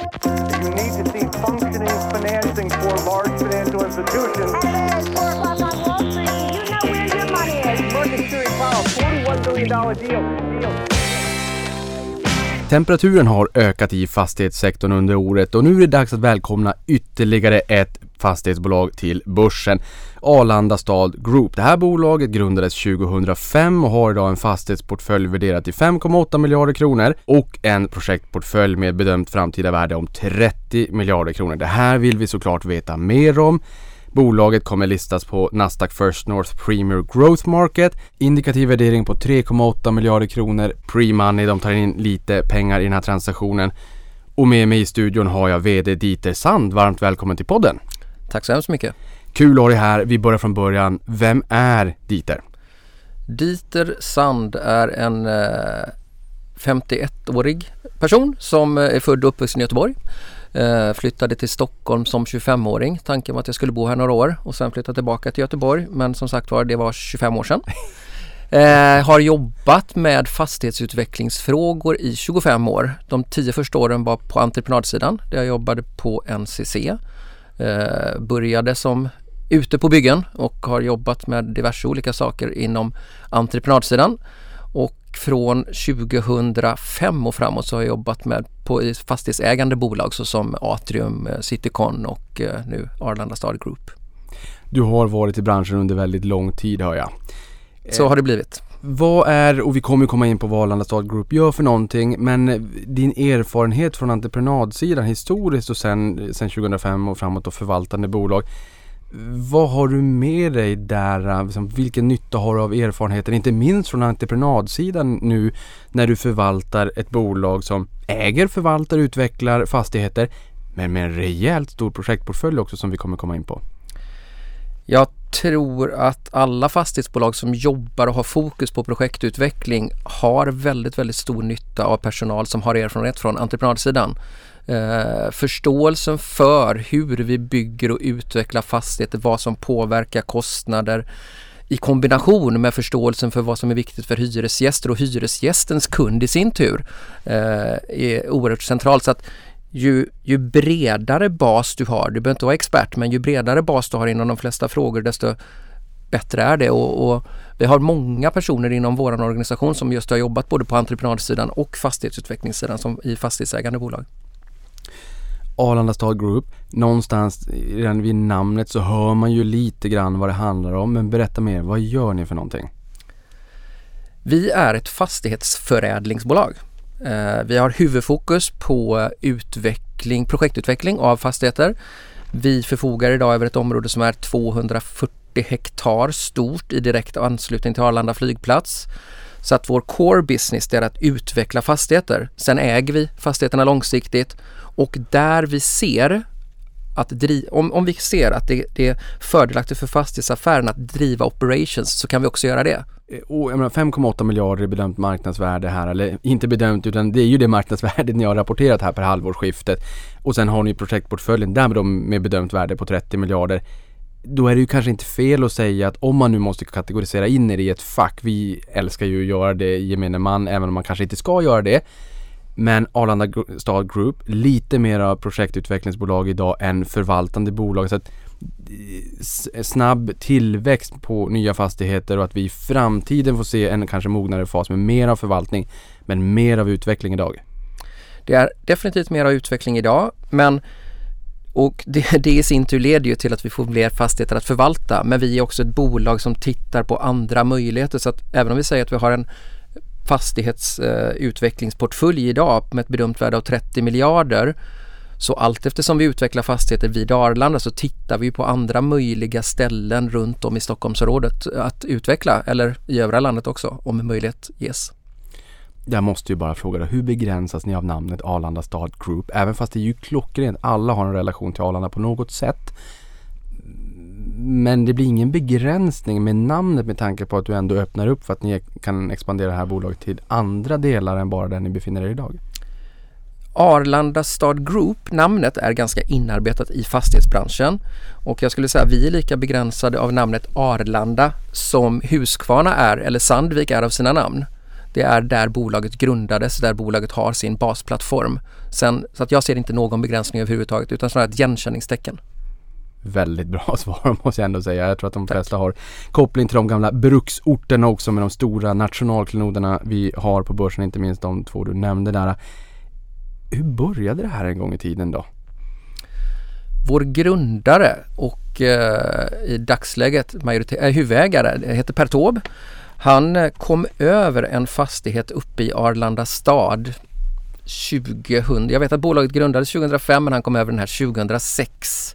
You need to see functioning financing for large financial institutions. It's four o'clock on Wall Street. You know where your money is. Market Series Powell, $41 billion deal. deal. Temperaturen har ökat i fastighetssektorn under året och nu är det dags att välkomna ytterligare ett fastighetsbolag till börsen. Arlanda Stad Group. Det här bolaget grundades 2005 och har idag en fastighetsportfölj värderad till 5,8 miljarder kronor och en projektportfölj med bedömt framtida värde om 30 miljarder kronor. Det här vill vi såklart veta mer om. Bolaget kommer listas på Nasdaq First North Premier Growth Market. Indikativ värdering på 3,8 miljarder kronor. Pre-money, de tar in lite pengar i den här transaktionen. Och med mig i studion har jag VD Dieter Sand. Varmt välkommen till podden. Tack så hemskt mycket. Kul att ha dig här. Vi börjar från början. Vem är Dieter? Dieter Sand är en eh, 51-årig person som eh, är född och uppvuxen i Göteborg. Eh, flyttade till Stockholm som 25-åring. Tanken var att jag skulle bo här några år och sen flytta tillbaka till Göteborg. Men som sagt var, det var 25 år sedan. Eh, har jobbat med fastighetsutvecklingsfrågor i 25 år. De tio första åren var på entreprenadsidan där jag jobbade på NCC. Eh, började som ute på byggen och har jobbat med diverse olika saker inom entreprenadsidan. Och från 2005 och framåt så har jag jobbat med på fastighetsägande bolag såsom Atrium, eh, Citycon och eh, nu Arlanda Stad Group. Du har varit i branschen under väldigt lång tid hör jag. Så har det blivit. Vad är, och vi kommer komma in på vad Arlanda Stad Group gör för någonting, men din erfarenhet från entreprenadsidan historiskt och sen, sen 2005 och framåt och förvaltande bolag. Vad har du med dig där? Liksom, vilken nytta har du av erfarenheten, inte minst från entreprenadsidan nu när du förvaltar ett bolag som äger, förvaltar, utvecklar fastigheter men med en rejält stor projektportfölj också som vi kommer komma in på. Jag tror att alla fastighetsbolag som jobbar och har fokus på projektutveckling har väldigt, väldigt stor nytta av personal som har erfarenhet från entreprenadsidan. Eh, förståelsen för hur vi bygger och utvecklar fastigheter, vad som påverkar kostnader i kombination med förståelsen för vad som är viktigt för hyresgäster och hyresgästens kund i sin tur eh, är oerhört centralt. Så att ju, ju bredare bas du har, du behöver inte vara expert, men ju bredare bas du har inom de flesta frågor desto bättre är det. Och, och vi har många personer inom vår organisation som just har jobbat både på entreprenadsidan och fastighetsutvecklingssidan som i fastighetsägande bolag. Arlanda Stad Group, någonstans redan vid namnet så hör man ju lite grann vad det handlar om. Men berätta mer, vad gör ni för någonting? Vi är ett fastighetsförädlingsbolag. Eh, vi har huvudfokus på utveckling, projektutveckling av fastigheter. Vi förfogar idag över ett område som är 240 hektar stort i direkt anslutning till Arlanda flygplats. Så att vår core business är att utveckla fastigheter. Sen äger vi fastigheterna långsiktigt och där vi ser att driva, om, om vi ser att det, det är fördelaktigt för fastighetsaffären att driva operations så kan vi också göra det. Eh, och jag menar 5,8 miljarder är bedömt marknadsvärde här, eller inte bedömt utan det är ju det marknadsvärdet ni har rapporterat här per halvårsskiftet. Och sen har ni projektportföljen där med, de, med bedömt värde på 30 miljarder. Då är det ju kanske inte fel att säga att om man nu måste kategorisera in er i ett fack, vi älskar ju att göra det gemene man även om man kanske inte ska göra det. Men Arlanda Stad Group, lite mer av projektutvecklingsbolag idag än förvaltande bolag. Så att snabb tillväxt på nya fastigheter och att vi i framtiden får se en kanske mognare fas med mer av förvaltning men mer av utveckling idag. Det är definitivt mer av utveckling idag men och det, det i sin tur leder ju till att vi får fler fastigheter att förvalta men vi är också ett bolag som tittar på andra möjligheter så att även om vi säger att vi har en fastighetsutvecklingsportfölj idag med ett bedömt värde av 30 miljarder så allt eftersom vi utvecklar fastigheter vid Arlanda så tittar vi på andra möjliga ställen runt om i Stockholmsområdet att utveckla eller i övriga landet också om möjlighet ges. Jag måste ju bara fråga då, hur begränsas ni av namnet Arlanda Stad Group? Även fast det är ju klockrent, alla har en relation till Arlanda på något sätt. Men det blir ingen begränsning med namnet med tanke på att du ändå öppnar upp för att ni kan expandera det här bolaget till andra delar än bara där ni befinner er idag. Arlanda Stad Group, namnet är ganska inarbetat i fastighetsbranschen och jag skulle säga att vi är lika begränsade av namnet Arlanda som Huskvarna är eller Sandvik är av sina namn. Det är där bolaget grundades, där bolaget har sin basplattform. Sen, så att jag ser inte någon begränsning överhuvudtaget utan snarare ett igenkänningstecken. Väldigt bra svar måste jag ändå säga. Jag tror att de flesta har koppling till de gamla bruksorterna också med de stora nationalklenoderna vi har på börsen, inte minst de två du nämnde där. Hur började det här en gång i tiden då? Vår grundare och eh, i dagsläget majoritet, äh, huvudägare heter Per Taube. Han eh, kom över en fastighet uppe i Arlanda stad 2000. Jag vet att bolaget grundades 2005 men han kom över den här 2006.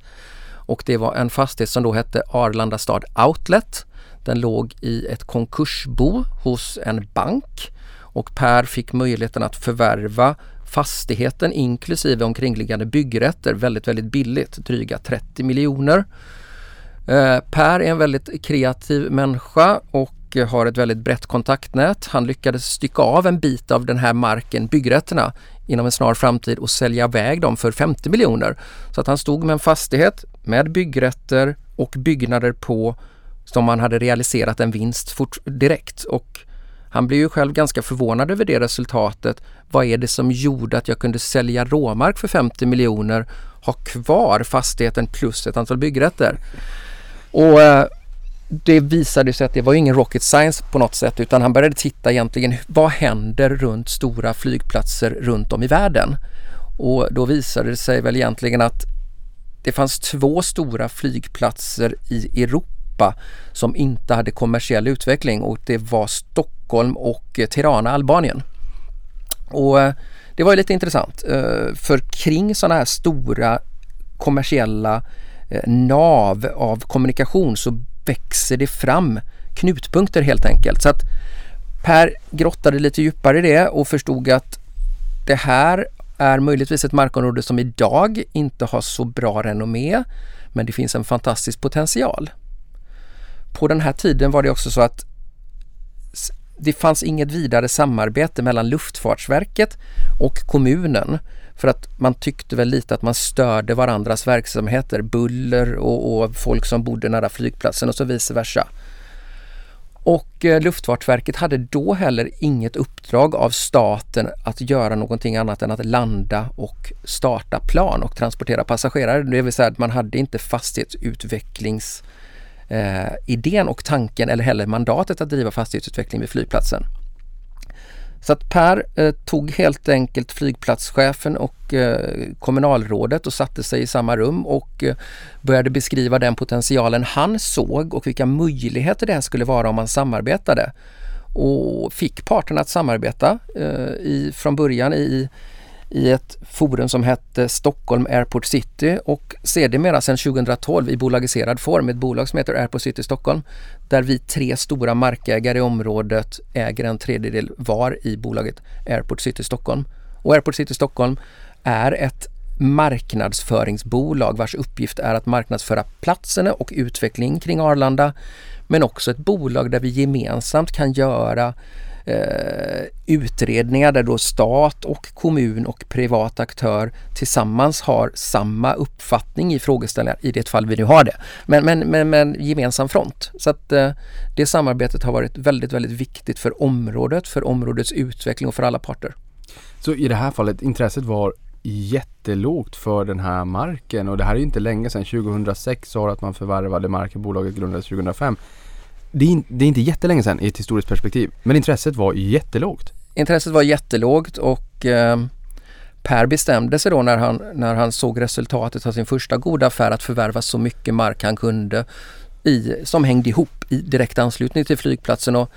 Och det var en fastighet som då hette Arlanda stad Outlet. Den låg i ett konkursbo hos en bank och Per fick möjligheten att förvärva fastigheten inklusive omkringliggande byggrätter väldigt, väldigt billigt, dryga 30 miljoner. Eh, per är en väldigt kreativ människa och har ett väldigt brett kontaktnät. Han lyckades stycka av en bit av den här marken, byggrätterna, inom en snar framtid och sälja iväg dem för 50 miljoner. Så att han stod med en fastighet med byggrätter och byggnader på som han hade realiserat en vinst fort, direkt. Och han blev ju själv ganska förvånad över det resultatet. Vad är det som gjorde att jag kunde sälja råmark för 50 miljoner, ha kvar fastigheten plus ett antal byggrätter? Och eh, det visade sig att det var ingen rocket science på något sätt utan han började titta egentligen vad händer runt stora flygplatser runt om i världen? Och då visade det sig väl egentligen att det fanns två stora flygplatser i Europa som inte hade kommersiell utveckling och det var Stockholm och eh, Tirana, Albanien. Och eh, det var ju lite intressant eh, för kring sådana här stora kommersiella nav av kommunikation så växer det fram knutpunkter helt enkelt. Så att Per grottade lite djupare i det och förstod att det här är möjligtvis ett markområde som idag inte har så bra renommé men det finns en fantastisk potential. På den här tiden var det också så att det fanns inget vidare samarbete mellan Luftfartsverket och kommunen för att man tyckte väl lite att man störde varandras verksamheter, buller och, och folk som bodde nära flygplatsen och så vice versa. Och eh, Luftfartsverket hade då heller inget uppdrag av staten att göra någonting annat än att landa och starta plan och transportera passagerare. Det vill säga att man hade inte fastighetsutvecklingsidén eh, och tanken eller heller mandatet att driva fastighetsutveckling vid flygplatsen. Så att Per eh, tog helt enkelt flygplatschefen och eh, kommunalrådet och satte sig i samma rum och eh, började beskriva den potentialen han såg och vilka möjligheter det skulle vara om man samarbetade. Och fick parterna att samarbeta eh, i, från början i i ett forum som hette Stockholm Airport City och sedermera sedan 2012 i bolagiserad form ett bolag som heter Airport City Stockholm där vi tre stora markägare i området äger en tredjedel var i bolaget Airport City Stockholm. Och Airport City Stockholm är ett marknadsföringsbolag vars uppgift är att marknadsföra platserna och utveckling kring Arlanda men också ett bolag där vi gemensamt kan göra Eh, utredningar där då stat och kommun och privat aktör tillsammans har samma uppfattning i frågeställningar i det fall vi nu har det. Men, men, men, men gemensam front. Så att eh, det samarbetet har varit väldigt, väldigt viktigt för området, för områdets utveckling och för alla parter. Så i det här fallet, intresset var jättelågt för den här marken och det här är inte länge sedan. 2006 sa att man förvärvade marken, bolaget grundades 2005 det är, det är inte jättelänge sedan i ett historiskt perspektiv. Men intresset var jättelågt. Intresset var jättelågt och eh, Per bestämde sig då när han, när han såg resultatet av sin första goda affär att förvärva så mycket mark han kunde i, som hängde ihop i direkt anslutning till flygplatsen. Och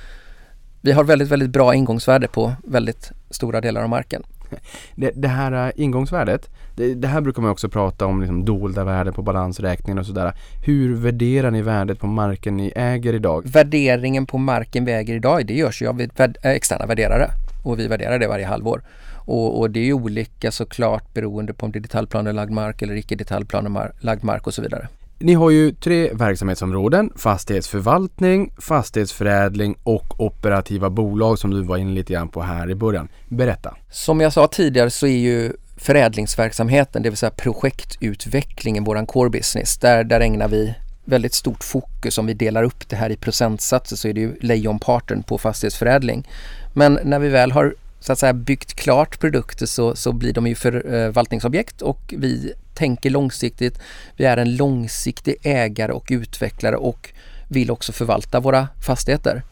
vi har väldigt, väldigt bra ingångsvärde på väldigt stora delar av marken. Det, det här äh, ingångsvärdet, det, det, här brukar man också prata om liksom dolda värden på balansräkningen och sådär. Hur värderar ni värdet på marken ni äger idag? Värderingen på marken vi äger idag, det görs ju av äh, externa värderare och vi värderar det varje halvår. Och, och, det är olika såklart beroende på om det är detaljplanelagd mark eller icke detaljplanelagd mark och så vidare. Ni har ju tre verksamhetsområden. Fastighetsförvaltning, fastighetsförädling och operativa bolag som du var inne lite grann på här i början. Berätta. Som jag sa tidigare så är ju förädlingsverksamheten, det vill säga projektutvecklingen, våran core business. Där, där ägnar vi väldigt stort fokus om vi delar upp det här i procentsatser så är det ju lejonparten på fastighetsförädling. Men när vi väl har så att säga byggt klart produkter så, så blir de ju eh, förvaltningsobjekt och vi tänker långsiktigt. Vi är en långsiktig ägare och utvecklare och vill också förvalta våra fastigheter.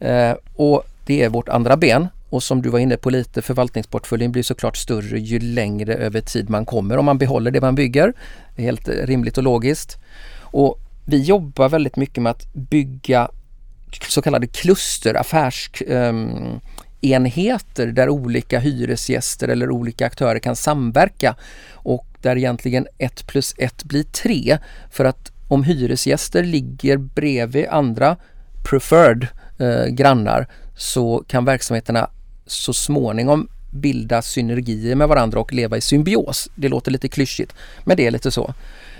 Eh, och det är vårt andra ben och som du var inne på lite, förvaltningsportföljen blir såklart större ju längre över tid man kommer om man behåller det man bygger. Det är helt rimligt och logiskt. Och vi jobbar väldigt mycket med att bygga så kallade kluster, affärsenheter ehm, där olika hyresgäster eller olika aktörer kan samverka och där egentligen ett plus ett blir tre. För att om hyresgäster ligger bredvid andra preferred eh, grannar så kan verksamheterna så småningom bilda synergier med varandra och leva i symbios. Det låter lite klyschigt, men det är lite så.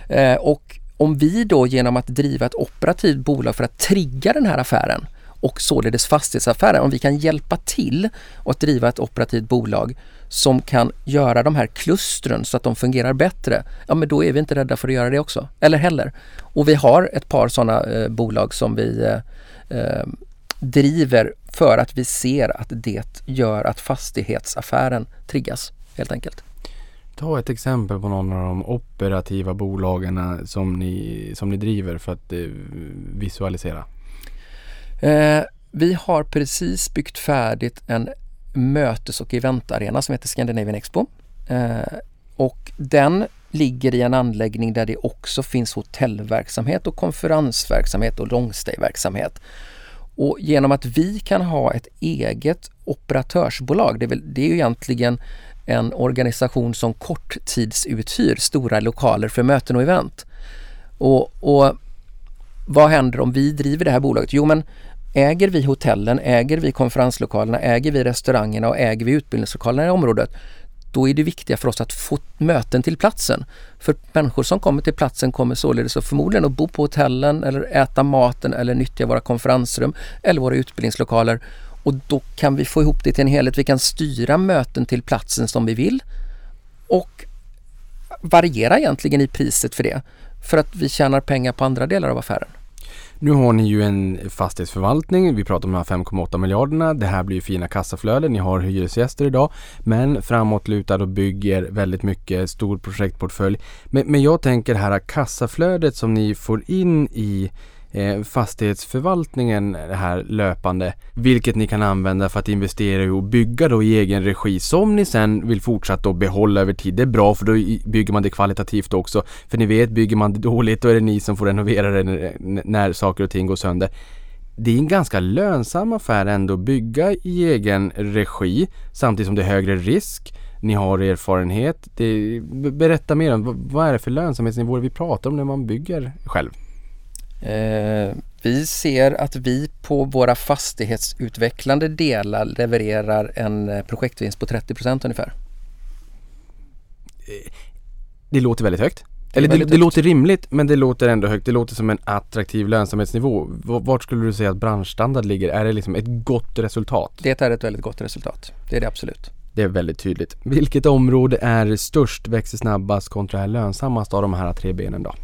Eh, och om vi då genom att driva ett operativt bolag för att trigga den här affären och således fastighetsaffären, om vi kan hjälpa till att driva ett operativt bolag som kan göra de här klustren så att de fungerar bättre, ja men då är vi inte rädda för att göra det också. Eller heller. Och vi har ett par sådana eh, bolag som vi eh, eh driver för att vi ser att det gör att fastighetsaffären triggas helt enkelt. Ta ett exempel på någon av de operativa bolagen som ni, som ni driver för att eh, visualisera. Eh, vi har precis byggt färdigt en mötes och eventarena som heter Scandinavian Expo. Eh, och den ligger i en anläggning där det också finns hotellverksamhet och konferensverksamhet och långstayverksamhet. Och genom att vi kan ha ett eget operatörsbolag, det är, väl, det är ju egentligen en organisation som korttidsuthyr stora lokaler för möten och event. Och, och vad händer om vi driver det här bolaget? Jo men äger vi hotellen, äger vi konferenslokalerna, äger vi restaurangerna och äger vi utbildningslokalerna i området då är det viktiga för oss att få möten till platsen. För människor som kommer till platsen kommer således att förmodligen att bo på hotellen eller äta maten eller nyttja våra konferensrum eller våra utbildningslokaler. Och då kan vi få ihop det till en helhet. Vi kan styra möten till platsen som vi vill och variera egentligen i priset för det. För att vi tjänar pengar på andra delar av affären. Nu har ni ju en fastighetsförvaltning. Vi pratar om de här 5,8 miljarderna. Det här blir ju fina kassaflöden. Ni har hyresgäster idag. Men framåtlutad och bygger väldigt mycket stor projektportfölj. Men, men jag tänker här kassaflödet som ni får in i Eh, fastighetsförvaltningen här löpande. Vilket ni kan använda för att investera i och bygga då i egen regi som ni sen vill fortsätta att behålla över tid. Det är bra för då bygger man det kvalitativt också. För ni vet, bygger man det dåligt då är det ni som får renovera det när, när saker och ting går sönder det är en ganska lönsam affär ändå att bygga i egen regi samtidigt som det är högre risk. Ni har erfarenhet. Det, berätta mer om vad är det för lönsamhetsnivåer vi pratar om när man bygger själv? Eh, vi ser att vi på våra fastighetsutvecklande delar levererar en eh, projektvinst på 30% ungefär. Eh, det låter väldigt högt. Eller det, det, låter rimligt men det låter ändå högt. Det låter som en attraktiv lönsamhetsnivå. Vart skulle du säga att branschstandard ligger? Är det liksom ett gott resultat? Det är ett väldigt gott resultat. Det är det absolut. Det är väldigt tydligt. Vilket område är störst, växer snabbast kontra är lönsammast av de här tre benen då?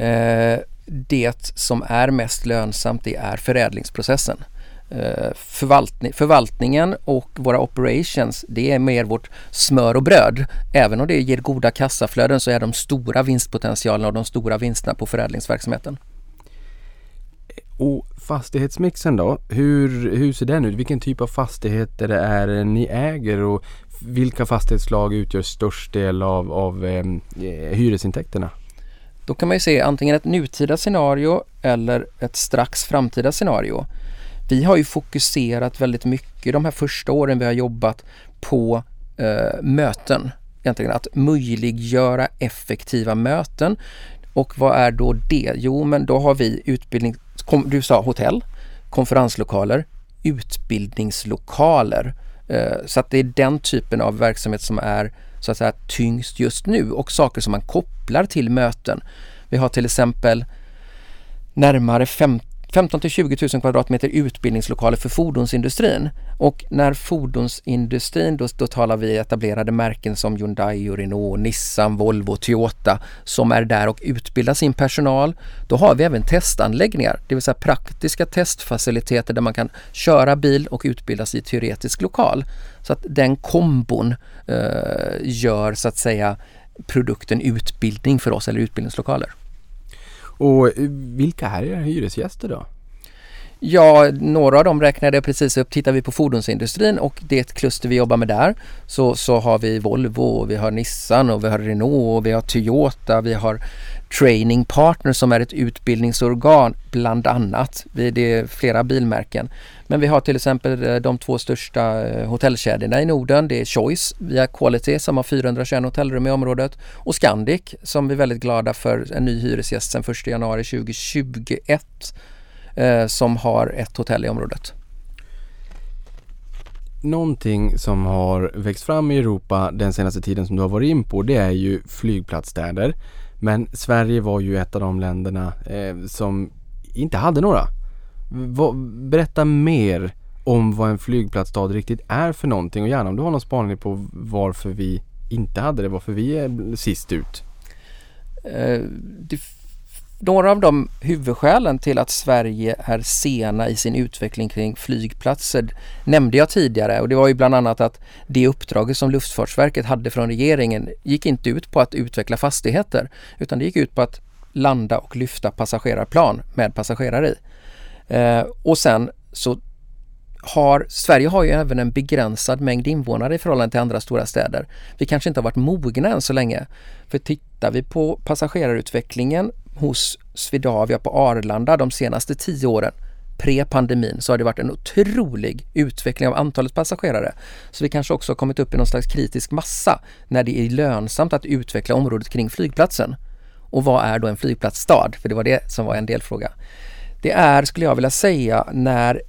Eh, det som är mest lönsamt det är förädlingsprocessen. Eh, Förvaltning, förvaltningen och våra operations det är mer vårt smör och bröd. Även om det ger goda kassaflöden så är de stora vinstpotentialerna och de stora vinsterna på förädlingsverksamheten. Eh, och fastighetsmixen då, hur, hur ser den ut? Vilken typ av fastigheter är det ni äger och vilka fastighetsslag utgör störst del av, av eh, hyresintäkterna? Då kan man ju se antingen ett nutida scenario eller ett strax framtida scenario. Vi har ju fokuserat väldigt mycket de här första åren vi har jobbat på eh, möten. Egentligen att möjliggöra effektiva möten. Och vad är då det? Jo, men då har vi utbildning, du sa hotell, konferenslokaler, utbildningslokaler. Eh, så att det är den typen av verksamhet som är så att säga tyngst just nu och saker som man kopplar till möten. Vi har till exempel närmare 15 till 20 000 kvadratmeter utbildningslokaler för fordonsindustrin. Och när fordonsindustrin, då, då talar vi etablerade märken som Hyundai, och Renault, Nissan, Volvo, Toyota som är där och utbildar sin personal. Då har vi även testanläggningar, det vill säga praktiska testfaciliteter där man kan köra bil och utbildas i teoretisk lokal. Så att den kombon eh, gör så att säga produkten utbildning för oss eller utbildningslokaler. Och eh, vilka här är hyresgäster då? Ja, några av dem räknade jag precis upp. Tittar vi på fordonsindustrin och det kluster vi jobbar med där så, så har vi Volvo, vi har Nissan och vi har Renault och vi har Toyota, vi har Training Partner som är ett utbildningsorgan bland annat. Det är flera bilmärken. Men vi har till exempel eh, de två största eh, hotellkedjorna i Norden. Det är Choice via Quality som har 421 hotellrum i området och Scandic som vi är väldigt glada för en ny hyresgäst sedan 1 januari 2021 eh, som har ett hotell i området. Någonting som har växt fram i Europa den senaste tiden som du har varit in på det är ju flygplatsstäder. Men Sverige var ju ett av de länderna eh, som inte hade några. Va, berätta mer om vad en flygplatsstad riktigt är för någonting och gärna om du har någon spaning på varför vi inte hade det, varför vi är sist ut. Eh, det några av de huvudskälen till att Sverige är sena i sin utveckling kring flygplatser nämnde jag tidigare och det var ju bland annat att det uppdraget som Luftfartsverket hade från regeringen gick inte ut på att utveckla fastigheter utan det gick ut på att landa och lyfta passagerarplan med passagerare i. Eh, och sen så har, Sverige har ju även en begränsad mängd invånare i förhållande till andra stora städer. Vi kanske inte har varit mogna än så länge. För tittar vi på passagerarutvecklingen hos Swedavia på Arlanda de senaste tio åren pre-pandemin så har det varit en otrolig utveckling av antalet passagerare. Så vi kanske också har kommit upp i någon slags kritisk massa när det är lönsamt att utveckla området kring flygplatsen. Och vad är då en flygplatsstad? För det var det som var en delfråga. Det är, skulle jag vilja säga, när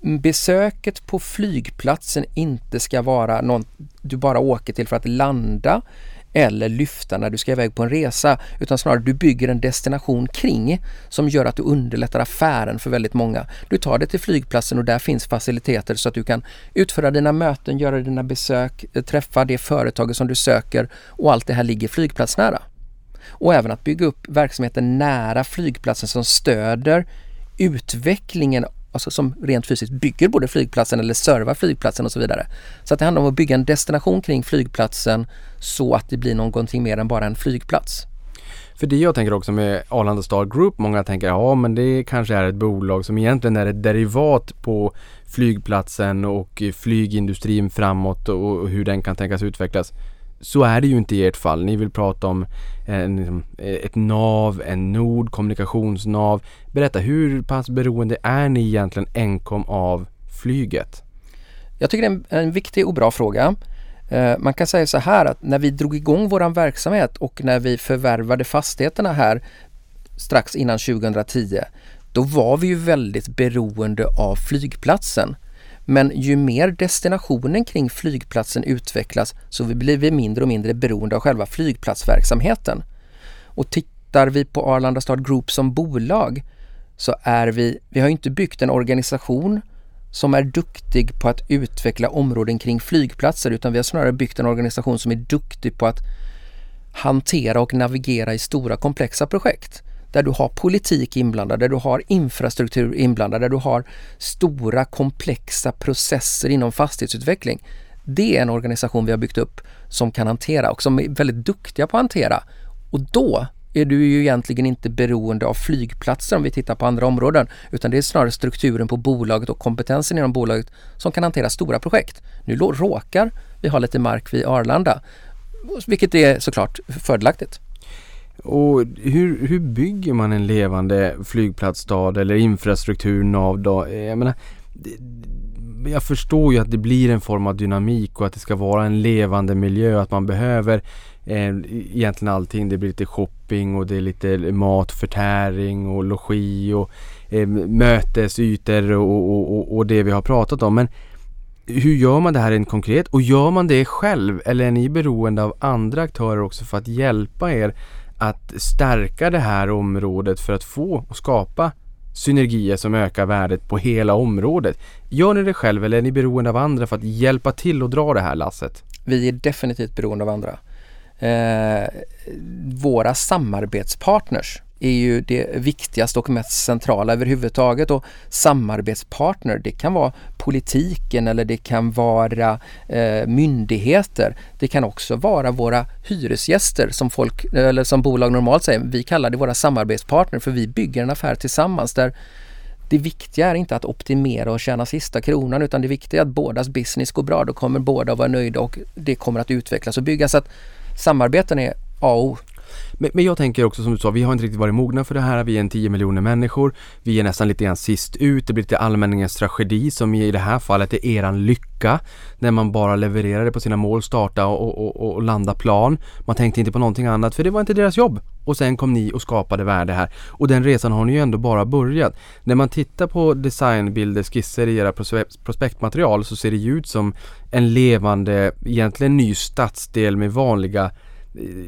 besöket på flygplatsen inte ska vara något du bara åker till för att landa eller lyfta när du ska iväg på en resa utan snarare du bygger en destination kring som gör att du underlättar affären för väldigt många. Du tar dig till flygplatsen och där finns faciliteter så att du kan utföra dina möten, göra dina besök, eh, träffa det företaget som du söker och allt det här ligger flygplatsnära. Och även att bygga upp verksamheten nära flygplatsen som stöder utvecklingen alltså som rent fysiskt bygger både flygplatsen eller servar flygplatsen och så vidare. Så att det handlar om att bygga en destination kring flygplatsen så att det blir någonting mer än bara en flygplats. För det jag tänker också med Arlanda Star Group, många tänker ja men det kanske är ett bolag som egentligen är ett derivat på flygplatsen och flygindustrin framåt och hur den kan tänkas utvecklas. Så är det ju inte i ert fall. Ni vill prata om en, liksom, ett nav, en nod, kommunikationsnav. Berätta, hur pass beroende är ni egentligen enkom av flyget? Jag tycker det är en, en viktig och bra fråga. Eh, man kan säga så här att när vi drog igång våran verksamhet och när vi förvärvade fastigheterna här strax innan 2010 då var vi ju väldigt beroende av flygplatsen. Men ju mer destinationen kring flygplatsen utvecklas så blir vi mindre och mindre beroende av själva flygplatsverksamheten. Och tittar vi på Arlanda Start Group som bolag så är vi, vi har inte byggt en organisation som är duktig på att utveckla områden kring flygplatser utan vi har snarare byggt en organisation som är duktig på att hantera och navigera i stora komplexa projekt där du har politik inblandad, där du har infrastruktur inblandad, där du har stora komplexa processer inom fastighetsutveckling. Det är en organisation vi har byggt upp som kan hantera och som är väldigt duktiga på att hantera. Och då är du ju egentligen inte beroende av flygplatser om vi tittar på andra områden utan det är snarare strukturen på bolaget och kompetensen inom bolaget som kan hantera stora projekt. Nu råkar vi ha lite mark vid Arlanda vilket är såklart fördelaktigt. Och hur, hur bygger man en levande flygplatsstad eller infrastrukturnav då? Jag menar, jag förstår ju att det blir en form av dynamik och att det ska vara en levande miljö, att man behöver eh, egentligen allting. Det blir lite shopping och det är lite matförtäring och logi och eh, mötesytor och, och, och, och det vi har pratat om. Men hur gör man det här rent konkret? Och gör man det själv eller är ni beroende av andra aktörer också för att hjälpa er att stärka det här området för att få och skapa synergier som ökar värdet på hela området. Gör ni det själv eller är ni beroende av andra för att hjälpa till och dra det här lasset? Vi är definitivt beroende av andra. Eh, våra samarbetspartners är ju det viktigaste och mest centrala överhuvudtaget och samarbetspartner det kan vara politiken eller det kan vara eh, myndigheter. Det kan också vara våra hyresgäster som folk eller som bolag normalt säger. Vi kallar det våra samarbetspartner för vi bygger en affär tillsammans där det viktiga är inte att optimera och tjäna sista kronan utan det viktiga är att bådas business går bra. Då kommer båda att vara nöjda och det kommer att utvecklas och byggas. Så att samarbeten är A och O. Men, men jag tänker också som du sa, vi har inte riktigt varit mogna för det här. Vi är en 10 miljoner människor. Vi är nästan lite grann sist ut. Det blir lite allmänningens tragedi som i det här fallet är eran lycka. När man bara levererade på sina mål, starta och, och, och landa plan. Man tänkte inte på någonting annat för det var inte deras jobb. Och sen kom ni och skapade värde här. Och den resan har ni ju ändå bara börjat. När man tittar på designbilder, skisser i era prospektmaterial så ser det ju ut som en levande, egentligen ny stadsdel med vanliga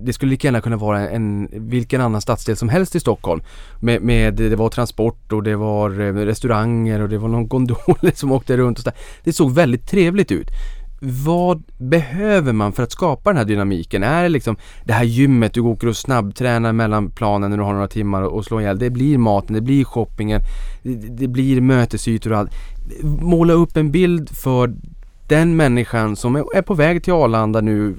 det skulle lika gärna kunna vara en, vilken annan stadsdel som helst i Stockholm. Med, med, det var transport och det var eh, restauranger och det var någon gondol som åkte runt och så där. Det såg väldigt trevligt ut. Vad behöver man för att skapa den här dynamiken? Är det liksom det här gymmet, du åker och snabbtränar mellan planen när du har några timmar och slår ihjäl. Det blir maten, det blir shoppingen, det, det blir mötesytor och allt. Måla upp en bild för den människan som är på väg till Arlanda nu,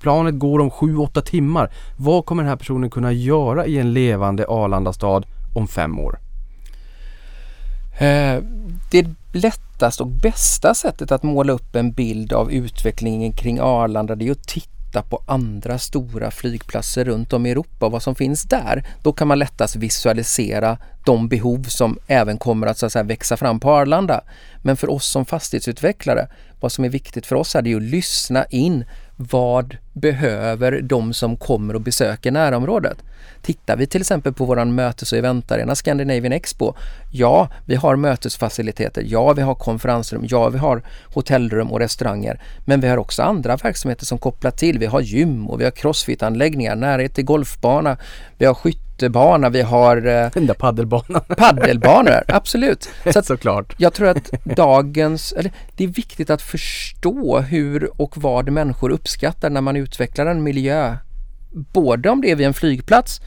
planet går om 7-8 timmar. Vad kommer den här personen kunna göra i en levande Arlandastad om fem år? Eh, det lättaste och bästa sättet att måla upp en bild av utvecklingen kring Arlanda det är att titta på andra stora flygplatser runt om i Europa och vad som finns där. Då kan man lättast visualisera de behov som även kommer att, så att säga, växa fram på Arlanda. Men för oss som fastighetsutvecklare, vad som är viktigt för oss är det att lyssna in vad behöver de som kommer och besöker närområdet? Tittar vi till exempel på våran mötes och eventarena Scandinavian Expo. Ja, vi har mötesfaciliteter. Ja, vi har konferensrum. Ja, vi har hotellrum och restauranger. Men vi har också andra verksamheter som kopplar till. Vi har gym och vi har crossfit-anläggningar, närhet till golfbana. Vi har skytte skyttebana, vi har eh, Den där paddelbanan. paddelbanor, absolut. Så att Såklart. jag tror att dagens, eller det är viktigt att förstå hur och vad människor uppskattar när man utvecklar en miljö. Både om det är vid en flygplats,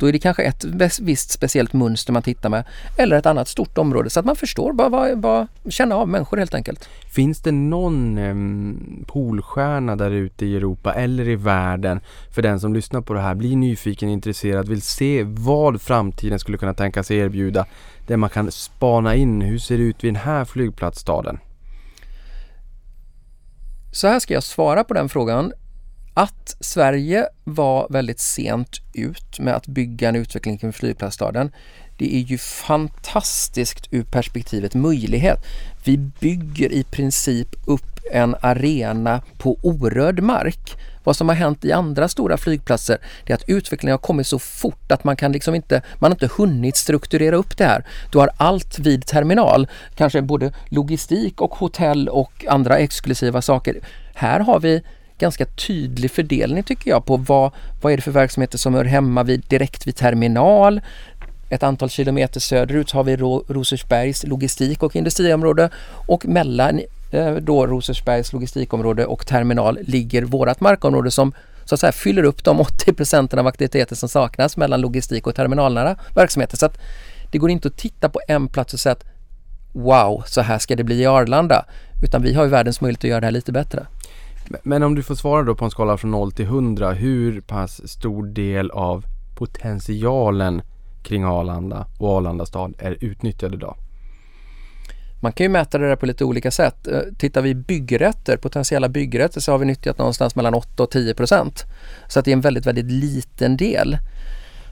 då är det kanske ett vis- visst speciellt mönster man tittar med, eller ett annat stort område så att man förstår, bara, bara, bara känna av människor helt enkelt. Finns det någon um, polstjärna där ute i Europa eller i världen för den som lyssnar på det här, blir nyfiken, intresserad, vill se vad framtiden skulle kunna tänka sig erbjuda där man kan spana in hur ser det ut vid den här flygplatsstaden? Så här ska jag svara på den frågan. Att Sverige var väldigt sent ut med att bygga en utveckling kring flygplatsstaden, det är ju fantastiskt ur perspektivet möjlighet. Vi bygger i princip upp en arena på orörd mark. Vad som har hänt i andra stora flygplatser det är att utvecklingen har kommit så fort att man kan liksom inte, man har inte hunnit strukturera upp det här. Du har allt vid terminal, kanske både logistik och hotell och andra exklusiva saker. Här har vi ganska tydlig fördelning tycker jag på vad, vad är det för verksamheter som hör hemma vid, direkt vid terminal. Ett antal kilometer söderut har vi Ro- Rosersbergs logistik och industriområde och mellan eh, då Rosersbergs logistikområde och terminal ligger vårat markområde som så att säga fyller upp de 80 procenten av aktiviteter som saknas mellan logistik och terminalnära verksamheter. Så att det går inte att titta på en plats och säga att wow, så här ska det bli i Arlanda. Utan vi har ju världens möjlighet att göra det här lite bättre. Men om du får svara då på en skala från 0 till 100, hur pass stor del av potentialen kring Arlanda och Arlanda stad är utnyttjad idag? Man kan ju mäta det där på lite olika sätt. Eh, tittar vi byggrätter, potentiella byggrätter, så har vi nyttjat någonstans mellan 8 och 10 procent. Så att det är en väldigt, väldigt liten del.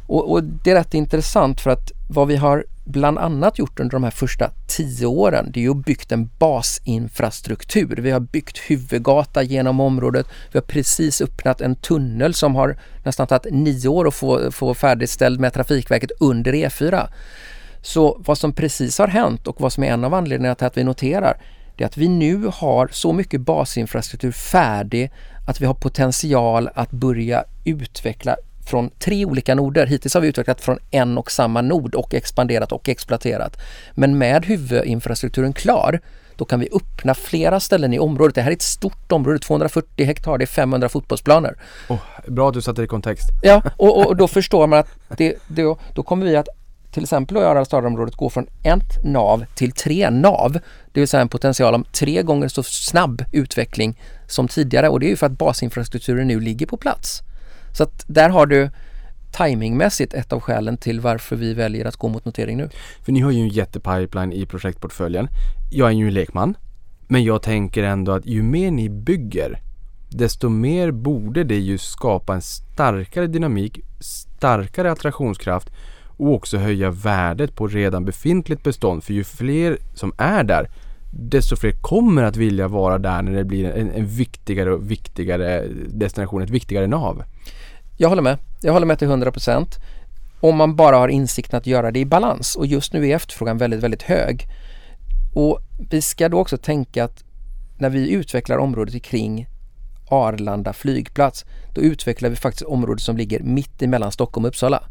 Och, och det är rätt intressant för att vad vi har bland annat gjort under de här första tio åren, det är ju byggt en basinfrastruktur. Vi har byggt huvudgata genom området. Vi har precis öppnat en tunnel som har nästan tagit nio år att få, få färdigställd med Trafikverket under E4. Så vad som precis har hänt och vad som är en av anledningarna till att vi noterar det är att vi nu har så mycket basinfrastruktur färdig att vi har potential att börja utveckla från tre olika noder. Hittills har vi utvecklat från en och samma nod och expanderat och exploaterat. Men med huvudinfrastrukturen klar då kan vi öppna flera ställen i området. Det här är ett stort område, 240 hektar, det är 500 fotbollsplaner. Oh, bra att du satte det i kontext. Ja, och, och då förstår man att det, det, då kommer vi att till exempel i Aralstadområdet gå från ett nav till tre nav. Det vill säga en potential om tre gånger så snabb utveckling som tidigare och det är ju för att basinfrastrukturen nu ligger på plats. Så att där har du timingmässigt ett av skälen till varför vi väljer att gå mot notering nu. För ni har ju en jättepipeline i projektportföljen. Jag är ju en lekman. Men jag tänker ändå att ju mer ni bygger desto mer borde det ju skapa en starkare dynamik, starkare attraktionskraft och också höja värdet på redan befintligt bestånd. För ju fler som är där desto fler kommer att vilja vara där när det blir en, en viktigare och viktigare destination, ett viktigare nav. Jag håller med. Jag håller med till 100 procent. Om man bara har insikten att göra det i balans och just nu är efterfrågan väldigt, väldigt hög. Och vi ska då också tänka att när vi utvecklar området kring Arlanda flygplats, då utvecklar vi faktiskt området som ligger mitt emellan Stockholm och Uppsala.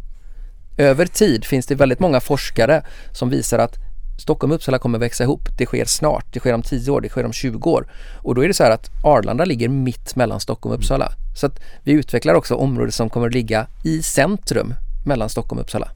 Över tid finns det väldigt många forskare som visar att Stockholm och Uppsala kommer växa ihop. Det sker snart, det sker om 10 år, det sker om 20 år. Och då är det så här att Arlanda ligger mitt mellan Stockholm och Uppsala. Så att vi utvecklar också områden som kommer att ligga i centrum mellan Stockholm och Uppsala.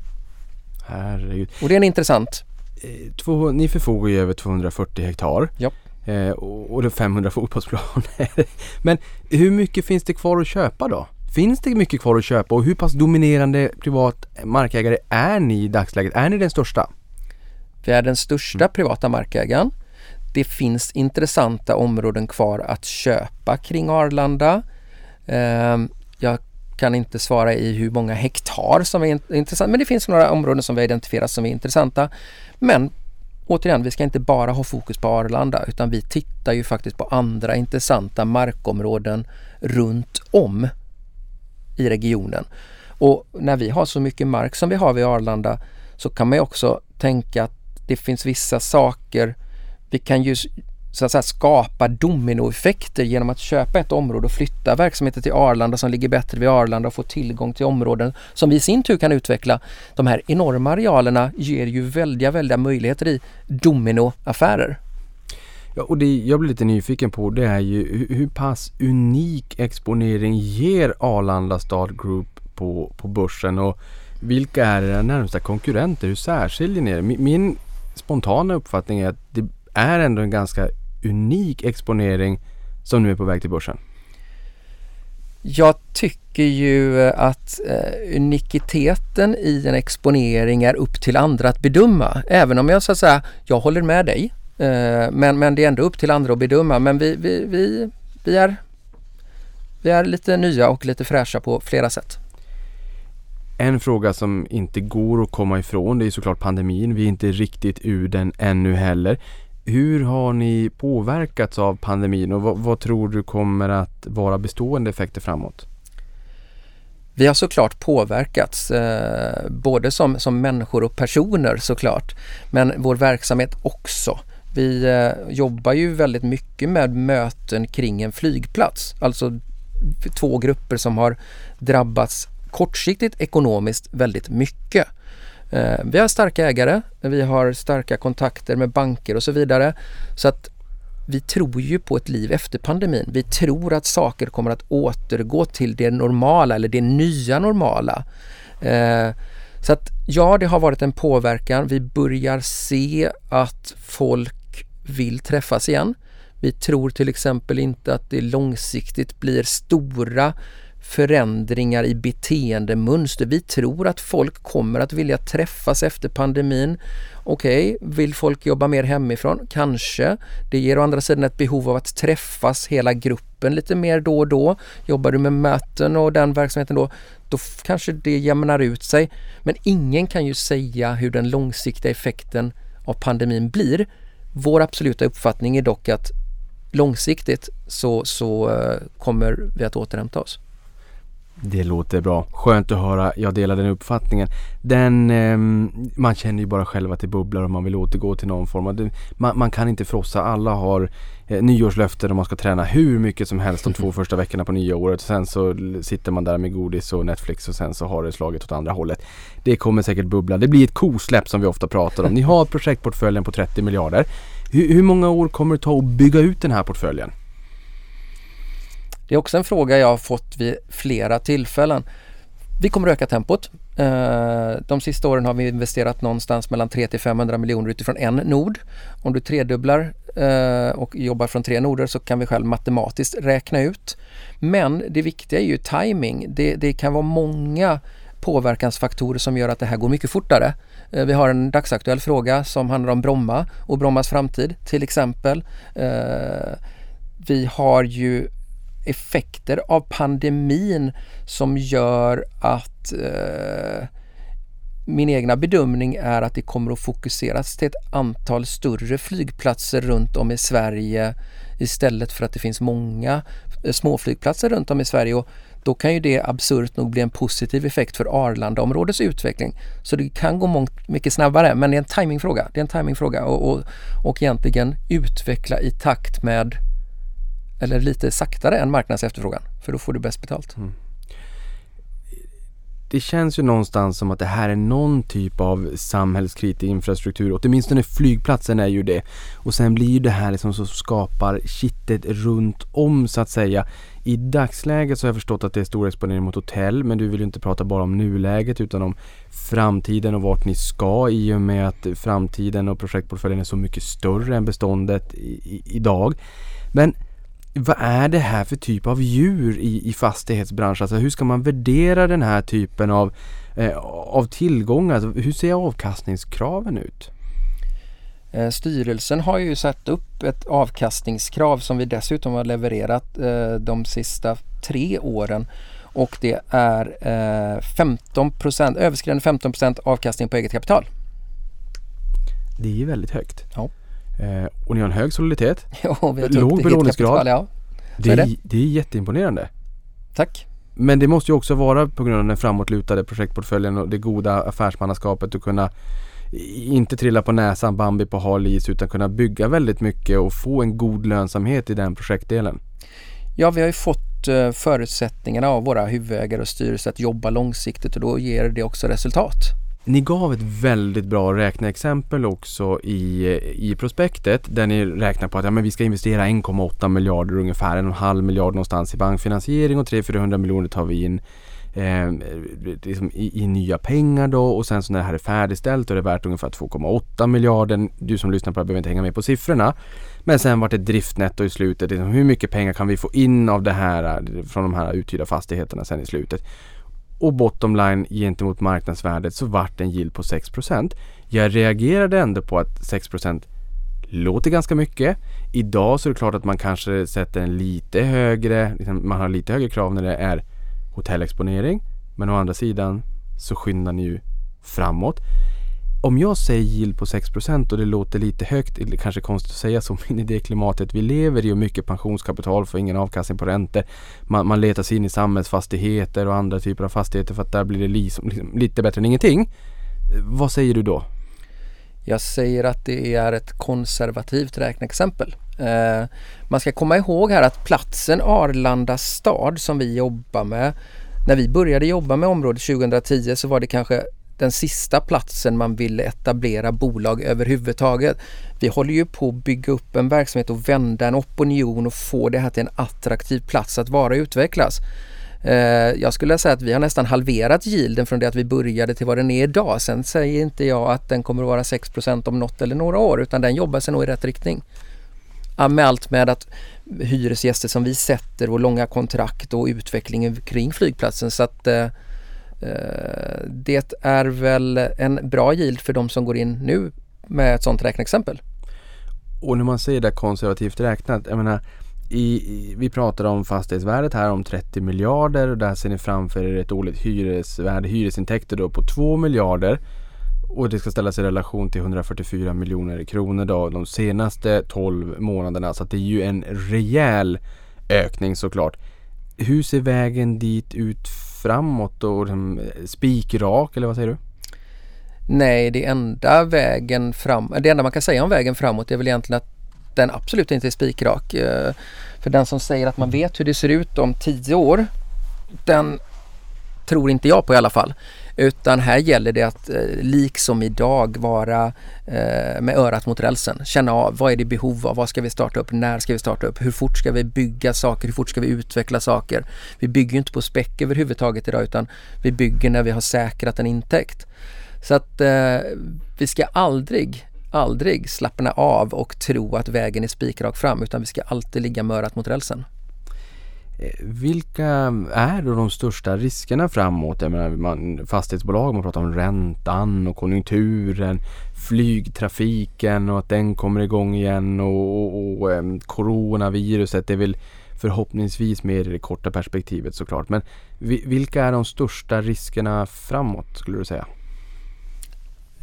Herregud. Och det är en intressant. Eh, Två, ni förfogar ju över 240 hektar. Ja. Eh, och, och det är 500 fotbollsplaner. Men hur mycket finns det kvar att köpa då? Finns det mycket kvar att köpa och hur pass dominerande privat markägare är ni i dagsläget? Är ni den största? Vi är den största privata markägaren. Det finns intressanta områden kvar att köpa kring Arlanda. Ehm, Jag kan inte svara i hur många hektar som är int- intressant men det finns några områden som vi har identifierat som är intressanta. Men återigen, vi ska inte bara ha fokus på Arlanda utan vi tittar ju faktiskt på andra intressanta markområden runt om i regionen. Och när vi har så mycket mark som vi har vid Arlanda så kan man ju också tänka att det finns vissa saker vi kan ju så att säga, skapa dominoeffekter genom att köpa ett område och flytta verksamheter till Arlanda som ligger bättre vid Arlanda och få tillgång till områden som vi i sin tur kan utveckla. De här enorma arealerna ger ju väldiga, väldiga möjligheter i dominoaffärer. Ja, och det jag blir lite nyfiken på det är ju hur, hur pass unik exponering ger Arlanda Stad Group på, på börsen och vilka är era närmsta konkurrenter? Hur särskiljer ni er? Min, min spontana uppfattning är att det är ändå en ganska unik exponering som nu är på väg till börsen. Jag tycker ju att eh, unikiteten i en exponering är upp till andra att bedöma. Även om jag så att säga, jag håller med dig. Eh, men, men det är ändå upp till andra att bedöma. Men vi, vi, vi, vi, är, vi är lite nya och lite fräscha på flera sätt. En fråga som inte går att komma ifrån det är såklart pandemin. Vi är inte riktigt ur den ännu heller. Hur har ni påverkats av pandemin och vad, vad tror du kommer att vara bestående effekter framåt? Vi har såklart påverkats, eh, både som, som människor och personer såklart, men vår verksamhet också. Vi eh, jobbar ju väldigt mycket med möten kring en flygplats, alltså två grupper som har drabbats kortsiktigt ekonomiskt väldigt mycket. Eh, vi har starka ägare, vi har starka kontakter med banker och så vidare. Så att vi tror ju på ett liv efter pandemin. Vi tror att saker kommer att återgå till det normala eller det nya normala. Eh, så att ja, det har varit en påverkan. Vi börjar se att folk vill träffas igen. Vi tror till exempel inte att det långsiktigt blir stora förändringar i beteendemönster. Vi tror att folk kommer att vilja träffas efter pandemin. Okej, okay, vill folk jobba mer hemifrån? Kanske. Det ger å andra sidan ett behov av att träffas hela gruppen lite mer då och då. Jobbar du med möten och den verksamheten då, då kanske det jämnar ut sig. Men ingen kan ju säga hur den långsiktiga effekten av pandemin blir. Vår absoluta uppfattning är dock att långsiktigt så, så eh, kommer vi att återhämta oss. Det låter bra. Skönt att höra. Jag delar den uppfattningen. Den, ehm, man känner ju bara själv att det bubblar och man vill återgå till någon form av... Man, man kan inte frossa. Alla har eh, nyårslöften och man ska träna hur mycket som helst de två första veckorna på nya året. Sen så sitter man där med godis och Netflix och sen så har det slagit åt andra hållet. Det kommer säkert bubbla. Det blir ett kosläpp som vi ofta pratar om. Ni har projektportföljen på 30 miljarder. Hur, hur många år kommer det ta att bygga ut den här portföljen? Det är också en fråga jag har fått vid flera tillfällen. Vi kommer att öka tempot. Eh, de sista åren har vi investerat någonstans mellan 300 till 500 miljoner utifrån en nod. Om du tredubblar eh, och jobbar från tre noder så kan vi själv matematiskt räkna ut. Men det viktiga är ju timing. Det, det kan vara många påverkansfaktorer som gör att det här går mycket fortare. Eh, vi har en dagsaktuell fråga som handlar om Bromma och Brommas framtid till exempel. Vi har ju effekter av pandemin som gör att eh, min egna bedömning är att det kommer att fokuseras till ett antal större flygplatser runt om i Sverige istället för att det finns många eh, småflygplatser runt om i Sverige och då kan ju det absurt nog bli en positiv effekt för Arlandaområdets utveckling. Så det kan gå mångt, mycket snabbare men det är en timingfråga. Det är en timingfråga och, och, och egentligen utveckla i takt med eller lite saktare än marknadsefterfrågan för då får du bäst betalt. Mm. det känns ju någonstans som att det här är någon typ av samhällskritisk infrastruktur. Åtminstone flygplatsen är ju det. Och sen blir ju det här liksom som skapar kittet runt om så att säga. I dagsläget så har jag förstått att det är stor exponering mot hotell men du vill ju inte prata bara om nuläget utan om framtiden och vart ni ska i och med att framtiden och projektportföljen är så mycket större än beståndet i, i, idag. Men vad är det här för typ av djur i, i fastighetsbranschen? Alltså hur ska man värdera den här typen av, eh, av tillgångar? Alltså, hur ser avkastningskraven ut? Eh, Styrelsen har ju satt upp ett avkastningskrav som vi dessutom har levererat eh, de sista tre åren och det är eh, 15 överskridande 15% avkastning på eget kapital. Det är ju väldigt högt. Ja. Eh, och ni har en hög soliditet. Ja, vi har tagit Låg belåningsgrad. Ja, Det är det. det är jätteimponerande. tack. Men det måste ju också vara på grund av den framåtlutade projektportföljen och det goda affärsmannaskapet att kunna inte trilla på näsan Bambi på hal is utan kunna bygga väldigt mycket och få en god lönsamhet i den projektdelen. Ja, vi har ju fått eh, förutsättningarna av våra huvudägare och styrelse att jobba långsiktigt och då ger det också resultat. Ni gav ett väldigt bra räkneexempel också i, i prospektet där ni räknar på att ja, men vi ska investera 1,8 miljarder ungefär, en och en halv miljard någonstans i bankfinansiering och 300-400 miljoner tar vi in eh, liksom i, i nya pengar då och sen så när det här är färdigställt och det är värt ungefär 2,8 miljarder. Du som lyssnar på det här behöver inte hänga med på siffrorna. Men sen vart det driftnetto i slutet. Liksom, hur mycket pengar kan vi få in av det här eh, från de här uthyrda fastigheterna sen i slutet? Och bottom line gentemot marknadsvärdet så vart en yield på 6% Jag reagerade ändå på att 6% låter ganska mycket. Idag så är det klart att man kanske sätter en lite högre, liksom man har lite högre krav när det är hotellexponering. Men å andra sidan så skyndar ni ju framåt. Om jag säger yield på 6% och det låter lite högt, eller kanske konstigt att säga så, men i det klimatet vi lever i och mycket pensionskapital får ingen avkastning på räntor. Man, man letar sig in i samhällsfastigheter och andra typer av fastigheter för att där blir det liksom, liksom lite bättre än ingenting. Vad säger du då? Jag säger att det är ett konservativt räkneexempel. Eh, man ska komma ihåg här att platsen Arlanda stad som vi jobbar med, när vi började jobba med området 2010 så var det kanske den sista platsen man ville etablera bolag överhuvudtaget. Vi håller ju på att bygga upp en verksamhet och vända en opinion och få det här till en attraktiv plats att vara och utvecklas. Eh, jag skulle säga att vi har nästan halverat yielden från det att vi började till vad den är idag. Sen säger inte jag att den kommer att vara 6% om något eller några år utan den jobbar sig nog i rätt riktning. Med allt med att hyresgäster som vi sätter och långa kontrakt och utvecklingen kring flygplatsen så att eh, Eh, det är väl en bra yield för de som går in nu med ett sådant räkneexempel. Och när man säger det konservativt räknat, jag menar i, vi pratar om fastighetsvärdet här om 30 miljarder och där ser ni framför er ett årligt hyresvärde, hyresintäkter då på 2 miljarder. Och det ska ställas i relation till 144 miljoner kronor då de senaste 12 månaderna. Så att det är ju en rejäl ökning såklart. Hur ser vägen dit ut framåt och liksom, eh, spikrak eller vad säger du? Nej, det enda vägen fram, eh, det enda man kan säga om vägen framåt är väl egentligen att den absolut inte är spikrak. Eh, för den som säger att man vet hur det ser ut om tio år, den tror inte jag på i alla fall. Utan här gäller det att liksom idag vara eh, med örat mot rälsen. Känna av vad är det behov av, vad ska vi starta upp, när ska vi starta upp, hur fort ska vi bygga saker, hur fort ska vi utveckla saker. Vi bygger ju inte på späck överhuvudtaget idag utan vi bygger när vi har säkrat en intäkt. Så att eh, vi ska aldrig, aldrig slappna av och tro att vägen är spikrak fram utan vi ska alltid ligga med örat mot rälsen. Vilka är då de största riskerna framåt? Jag menar, man, fastighetsbolag, man pratar om räntan och konjunkturen, flygtrafiken och att den kommer igång igen och, och, och ehm, coronaviruset. Det är väl förhoppningsvis mer i det korta perspektivet såklart. Men vilka är de största riskerna framåt skulle du säga?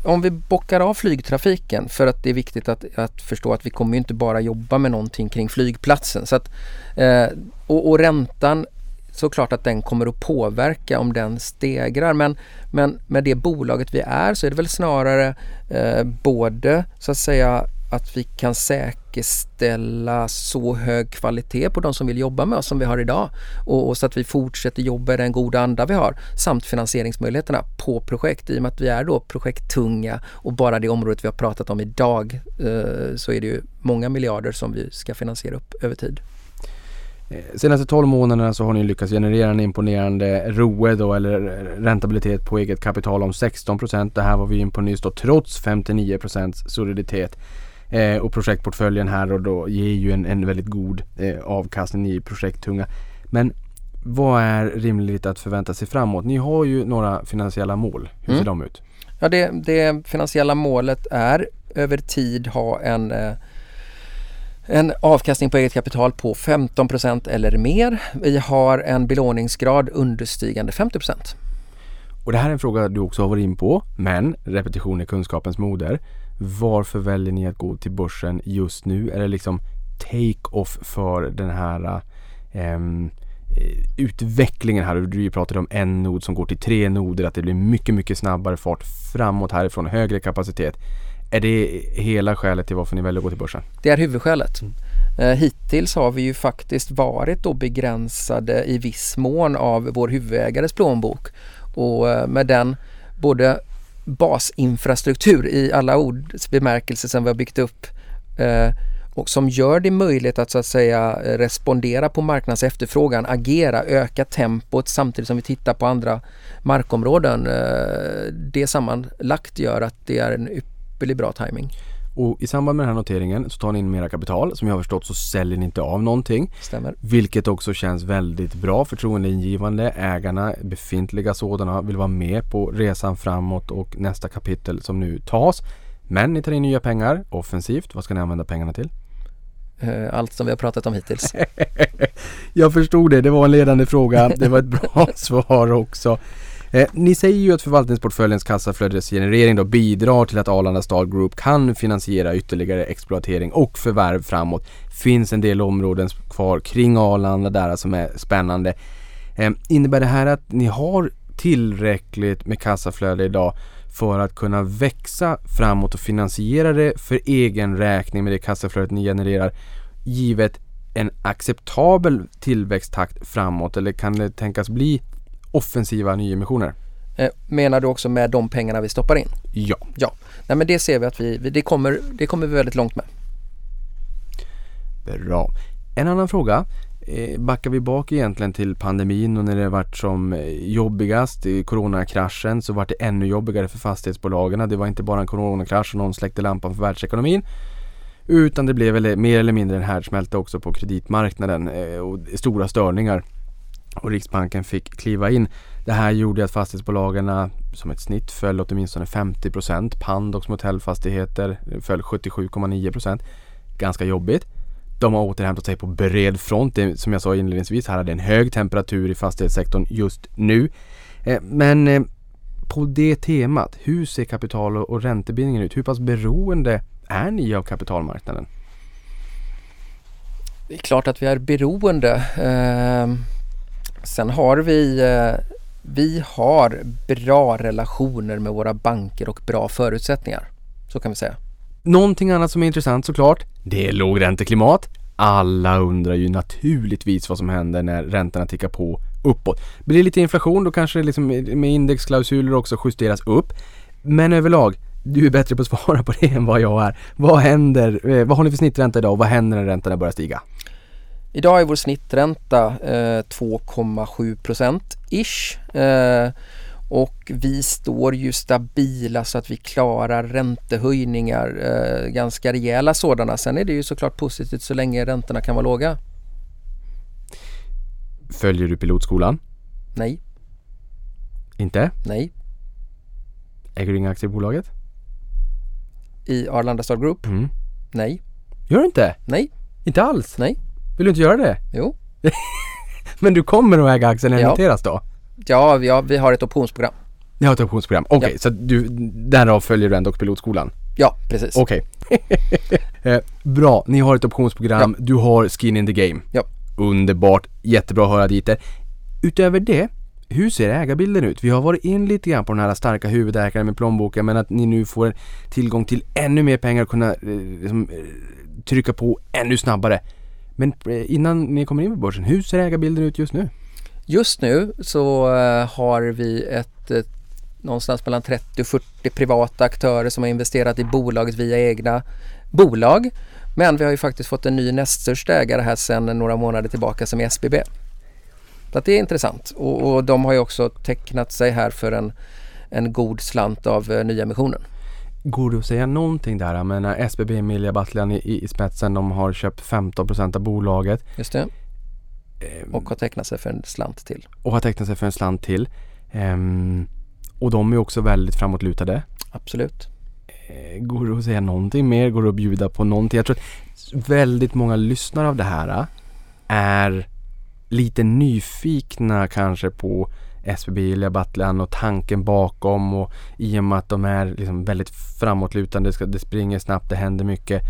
Om vi bockar av flygtrafiken för att det är viktigt att, att förstå att vi kommer ju inte bara jobba med någonting kring flygplatsen. Så att, eh, och, och räntan såklart att den kommer att påverka om den stegrar men, men med det bolaget vi är så är det väl snarare eh, både så att säga att vi kan säkerställa så hög kvalitet på de som vill jobba med oss som vi har idag och, och så att vi fortsätter jobba i den goda anda vi har samt finansieringsmöjligheterna på projekt i och med att vi är då projekttunga och bara det området vi har pratat om idag eh, så är det ju många miljarder som vi ska finansiera upp över tid. Eh, senaste 12 månaderna så har ni lyckats generera en imponerande ROE då eller räntabilitet på eget kapital om 16 procent. Det här var vi in på nyss då trots 59 procents soliditet. Eh, och projektportföljen här och då ger ju en, en väldigt god eh, avkastning i projekttunga. Men vad är rimligt att förvänta sig framåt? Ni har ju några finansiella mål. Hur ser Mm. de ut? Ja, det, det finansiella målet är över tid ha en, eh, en avkastning på eget kapital på 15% eller mer. Vi har en belåningsgrad understigande 50% Och det här är en fråga du också har varit in på. Men repetition är kunskapens moder. Varför väljer ni att gå till börsen just nu? Är det liksom take-off för den här ehm, eh, utvecklingen här? Du pratade om en nod som går till tre noder, att det blir mycket, mycket snabbare fart framåt härifrån, högre kapacitet. Är det hela skälet till varför ni väljer att gå till börsen? Det är huvudskälet. Eh, hittills har vi ju faktiskt varit då begränsade i viss mån av vår huvudägares plånbok och eh, med den både basinfrastruktur i alla ords bemärkelse som vi har byggt upp eh, och som gör det möjligt att så att säga respondera på marknadens efterfrågan, agera, öka tempot samtidigt som vi tittar på andra markområden. Eh, Det sammanlagt gör att det är en ypperlig bra timing. Och i samband med den här noteringen så tar ni in mera kapital. Som jag har förstått så säljer ni inte av någonting. Stämmer. Vilket också känns väldigt bra, förtroendeingivande. Ägarna, befintliga sådana, vill vara med på resan framåt och nästa kapitel som nu tas. Men ni tar in nya pengar offensivt. Vad ska ni använda pengarna till? Eh, Allt som vi har pratat om hittills. Jag förstod det, det var en ledande fråga. Det var ett bra svar också. Eh, ni säger ju att förvaltningsportföljens kassaflödesgenerering då bidrar till att Arlanda Stad Group kan finansiera ytterligare exploatering och förvärv framåt. Finns en del områden kvar kring Arlanda där som är spännande. Eh, innebär det här att ni har tillräckligt med kassaflöde idag för att kunna växa framåt och finansiera det för egen räkning med det kassaflödet ni genererar givet en acceptabel tillväxttakt framåt eller kan det tänkas bli offensiva nyemissioner? Eh, Menar du också med de pengarna vi stoppar in? Ja. Ja. Nej men det ser vi att vi, det, kommer, det kommer vi väldigt långt med. Bra. En annan fråga. Eh, backar vi bak egentligen till pandemin och när det varit som eh, jobbigast i coronakraschen så vart det ännu jobbigare för fastighetsbolagen. Det var inte bara en coronakrasch och någon släckte lampan för världsekonomin. Utan det blev väl mer eller mindre en härdsmälta också på kreditmarknaden och stora störningar. Och Riksbanken fick kliva in. Det här gjorde att fastighetsbolagen som ett snitt föll åtminstone 50 procent. Pandox motellfastigheter eh, föll 77,9 procent. Ganska jobbigt. De har återhämtat sig på bred front. Det, som jag sa inledningsvis, här är det en hög temperatur i fastighetssektorn just nu. Eh, men eh, på det temat, hur ser kapital och, och räntebindningen ut? Hur pass beroende är ni av kapitalmarknaden? Det är klart att vi är beroende. Eh, sen har vi eh, vi har bra relationer med våra banker och bra förutsättningar. Så kan vi säga. Någonting annat som är intressant såklart, det är lågränteklimat. Alla undrar ju naturligtvis vad som händer när räntorna tickar på uppåt. Blir det lite inflation då kanske det liksom med indexklausuler också justeras upp. Men överlag, du är bättre på att svara på det än vad jag är. Vad händer, eh, vad har ni för snittränta idag och vad händer när räntorna börjar stiga? Idag är vår snittränta eh, 2,7 procent ish. Eh, och vi står ju stabila så att vi klarar räntehöjningar, eh, ganska rejäla sådana. Sen är det ju såklart positivt så länge räntorna kan vara låga. Följer du pilotskolan? Nej, Inte? nej. Äger du inga aktier i bolaget? I Arlanda Star Group? Mm. Nej, Gör du inte? nej, Inte alls? nej. Vill du inte göra det? Jo. Men du kommer att äga aktien när Ja. noteras då? Ja, vi har, vi har ett optionsprogram. Ni har ett optionsprogram. Okej, Ja. så du, därav följer du ändå pilotskolan? Ja, precis. Okej. eh, bra, ni har ett optionsprogram, du har skin in the game. Ja. Underbart, jättebra att höra dit Utöver det, hur ser ägarbilden ut? Vi har varit in lite grann på den här starka huvudägaren med plånboken men att ni nu får tillgång till ännu mer pengar och kunna eh, liksom, eh, trycka på ännu snabbare. Men eh, innan ni kommer in på börsen, hur ser ägarbilden ut just nu? Just nu så eh, har vi ett eh, någonstans mellan 30 och 40 privata aktörer som har investerat i bolaget via egna bolag. Men vi har ju faktiskt fått en ny näst största ägare här sedan några månader tillbaka som är SBB. Så att det är intressant och, och de har ju också tecknat sig här för en, en god slant av eh, nyemissionen. Går det att säga någonting där? Jag menar SBB Emilia Battlian i, i, spetsen, de har köpt 15% av bolaget Just det. Ehm. Och har tecknat sig för en slant till. och har tecknat sig för en slant till. Ehm, och de är också väldigt framåtlutade. Absolut. Eh, Går det att säga någonting mer? Går det att bjuda på någonting? Jag tror att väldigt många lyssnare av det här äh, är lite nyfikna kanske på SBB eller och tanken bakom och i och med att de är liksom väldigt framåtlutande, det, springer snabbt, det händer mycket.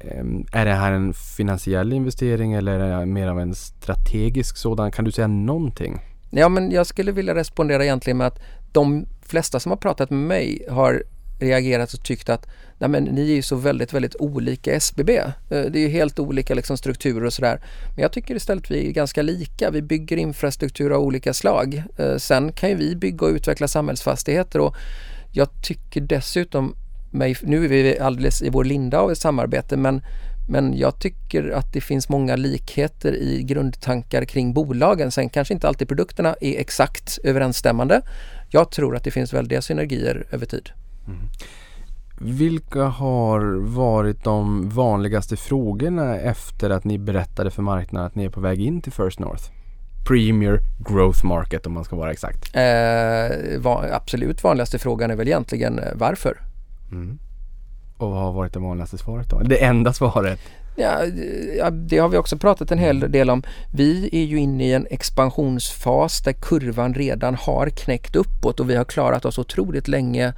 Ehm, är det här en finansiell investering eller är det mer av en strategisk sådan? Kan du säga någonting? Ja, men jag skulle vilja respondera egentligen med att de flesta som har pratat med mig har reagerat och tyckt att Nej, men ni är ju så väldigt, väldigt olika SBB. Eh, det är ju helt olika liksom, strukturer och sådär. Men jag tycker istället vi är ganska lika. Vi bygger infrastruktur av olika slag. Eh, sen kan ju vi bygga och utveckla samhällsfastigheter och jag tycker dessutom mig, nu är vi alldeles i vår linda av ett samarbete men men jag tycker att det finns många likheter i grundtankar kring bolagen. Sen kanske inte alltid produkterna är exakt överensstämmande. Jag tror att det finns väldiga synergier över tid. Vilka har varit de vanligaste frågorna efter att ni berättade för marknaden att ni är på väg in till First North? Premier Growth Market om man ska vara exakt. Eh, va, absolut vanligaste frågan är väl egentligen eh, varför? Och vad har varit det vanligaste svaret då? Det enda svaret? Ja, det har vi också pratat en hel del om. Vi är ju inne i en expansionsfas där kurvan redan har knäckt uppåt och vi har klarat oss otroligt länge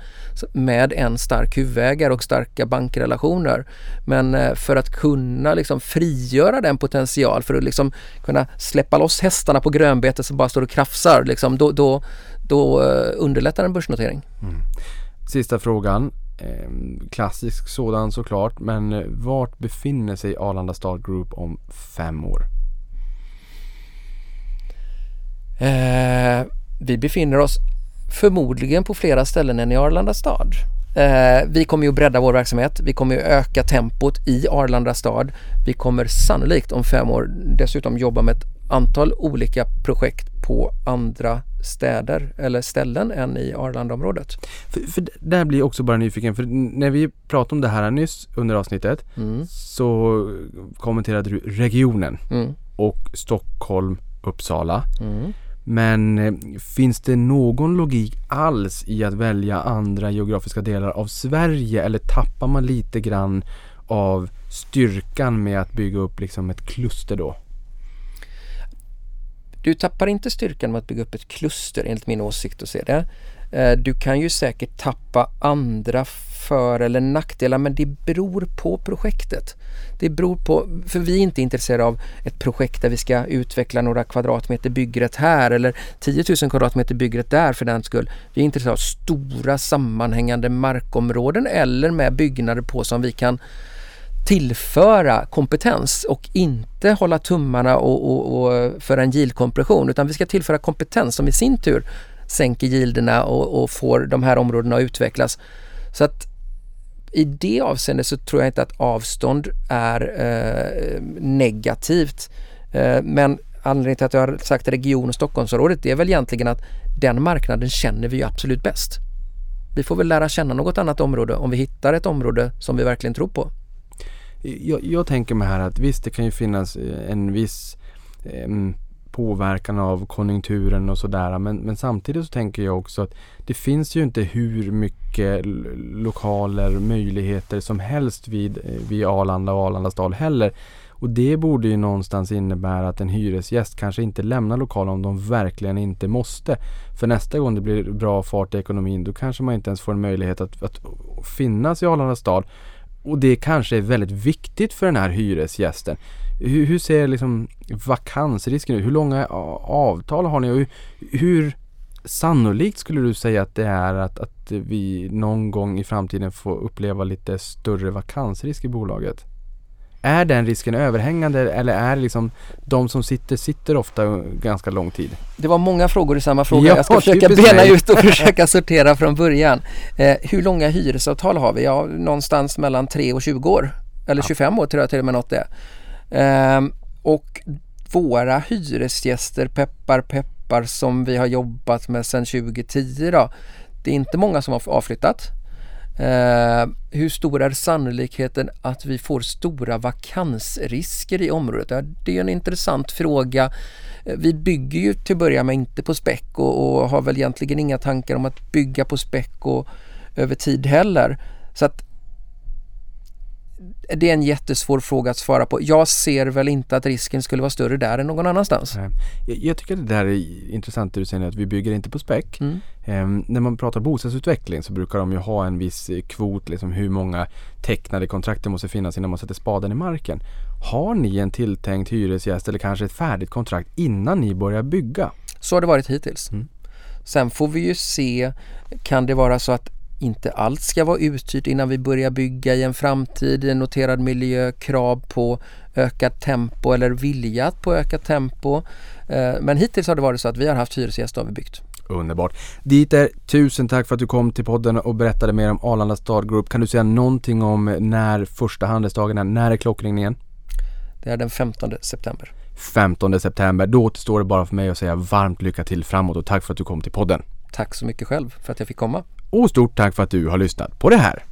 med en stark huvudägare och starka bankrelationer. Men eh, för att kunna liksom frigöra den potential, för att liksom kunna släppa loss hästarna på grönbete som bara står och krafsar, liksom, då, då, då eh, underlättar en börsnotering. Mm. Sista frågan. Ehm, klassisk sådan såklart, men eh, vart befinner sig Arlanda Stad Group om fem år? Eh, vi befinner oss förmodligen på flera ställen än i Arlanda stad. Eh, vi kommer ju att bredda vår verksamhet. Vi kommer ju öka tempot i Arlanda stad. Vi kommer sannolikt om fem år dessutom jobba med ett antal olika projekt på andra städer eller ställen än i Arlandaområdet. För, för där blir jag också bara nyfiken, för när vi pratade om det här nyss under avsnittet Mm. så kommenterade du regionen Mm. och Stockholm, Uppsala. Mm. Men eh, finns det någon logik alls i att välja andra geografiska delar av Sverige eller tappar man lite grann av styrkan med att bygga upp liksom ett kluster då? Du tappar inte styrkan med att bygga upp ett kluster enligt min åsikt att se det. Eh, du kan ju säkert tappa andra för eller nackdelar men det beror på projektet. Det beror på, för vi är inte intresserade av ett projekt där vi ska utveckla några kvadratmeter byggrätt här eller 10 000 kvadratmeter byggrätt där för den skull. Vi är intresserade av stora sammanhängande markområden eller med byggnader på som vi kan tillföra kompetens och inte hålla tummarna och, och, och för en yieldkompression utan vi ska tillföra kompetens som i sin tur sänker yielderna och, och får de här områdena att utvecklas. Så att i det avseendet så tror jag inte att avstånd är eh, negativt. Eh, men anledningen till att jag har sagt region och Stockholmsområdet det är väl egentligen att den marknaden känner vi ju absolut bäst. Vi får väl lära känna något annat område om vi hittar ett område som vi verkligen tror på. Jag, jag tänker mig här att visst det kan ju finnas eh, en viss em, påverkan av konjunkturen och sådär men, men samtidigt så tänker jag också att det finns ju inte hur mycket lokaler, möjligheter som helst vid, eh, vid Arlanda och Arlandastad heller. Och det borde ju någonstans innebära att en hyresgäst kanske inte lämnar lokalen om de verkligen inte måste. För nästa gång det blir bra fart i ekonomin då kanske man inte ens får en möjlighet att, att finnas i Arlandastad. Och det kanske är väldigt viktigt för den här hyresgästen. Hur, hur ser liksom vakansrisken ut? Hur långa avtal har ni? Och hur, hur sannolikt skulle du säga att det är att, att vi någon gång i framtiden får uppleva lite större vakansrisk i bolaget? Är den risken överhängande eller är liksom de som sitter, sitter ofta ganska lång tid? Det var många frågor i samma fråga. Ja, jag ska försöka bena ut och försöka sortera från början. Eh, hur långa hyresavtal har vi? Ja, någonstans mellan 3 och 20 år. Eller 25 år tror jag till och med något det. Ehm, och våra hyresgäster, peppar peppar, som vi har jobbat med sedan 2010 då. Det är inte många som har avflyttat. Eh, hur stor är sannolikheten att vi får stora vakansrisker i området? Ja, det är en intressant fråga. Eh, vi bygger ju till att börja med inte på späck och, och har väl egentligen inga tankar om att bygga på späck och över tid heller. Så att det är en jättesvår fråga att svara på. Jag ser väl inte att risken skulle vara större där än någon annanstans. Jag, jag tycker att det där är intressant det du säger att vi bygger inte på späck. Mm. Ehm, när man pratar bostadsutveckling så brukar de ju ha en viss eh, kvot, liksom hur många tecknade kontrakt det måste finnas innan man sätter spaden i marken. Har ni en tilltänkt hyresgäst eller kanske ett färdigt kontrakt innan ni börjar bygga? Så har det varit hittills. Mm. Sen får vi ju se, kan det vara så att inte allt ska vara uthyrt innan vi börjar bygga i en framtid i en noterad miljö, krav på ökat tempo eller vilja på ökat tempo. Eh, Men hittills har det varit så att vi har haft hyresgäster har vi byggt. Underbart. Dieter, tusen tack för att du kom till podden och berättade mer om Arlanda Stad Group. Kan du säga någonting om när första handelsdagen är? När är klockringningen? Det är den 15 september. 15 september. Då återstår det bara för mig att säga varmt lycka till framåt och tack för att du kom till podden. Tack så mycket själv för att jag fick komma. Och stort tack för att du har lyssnat på det här.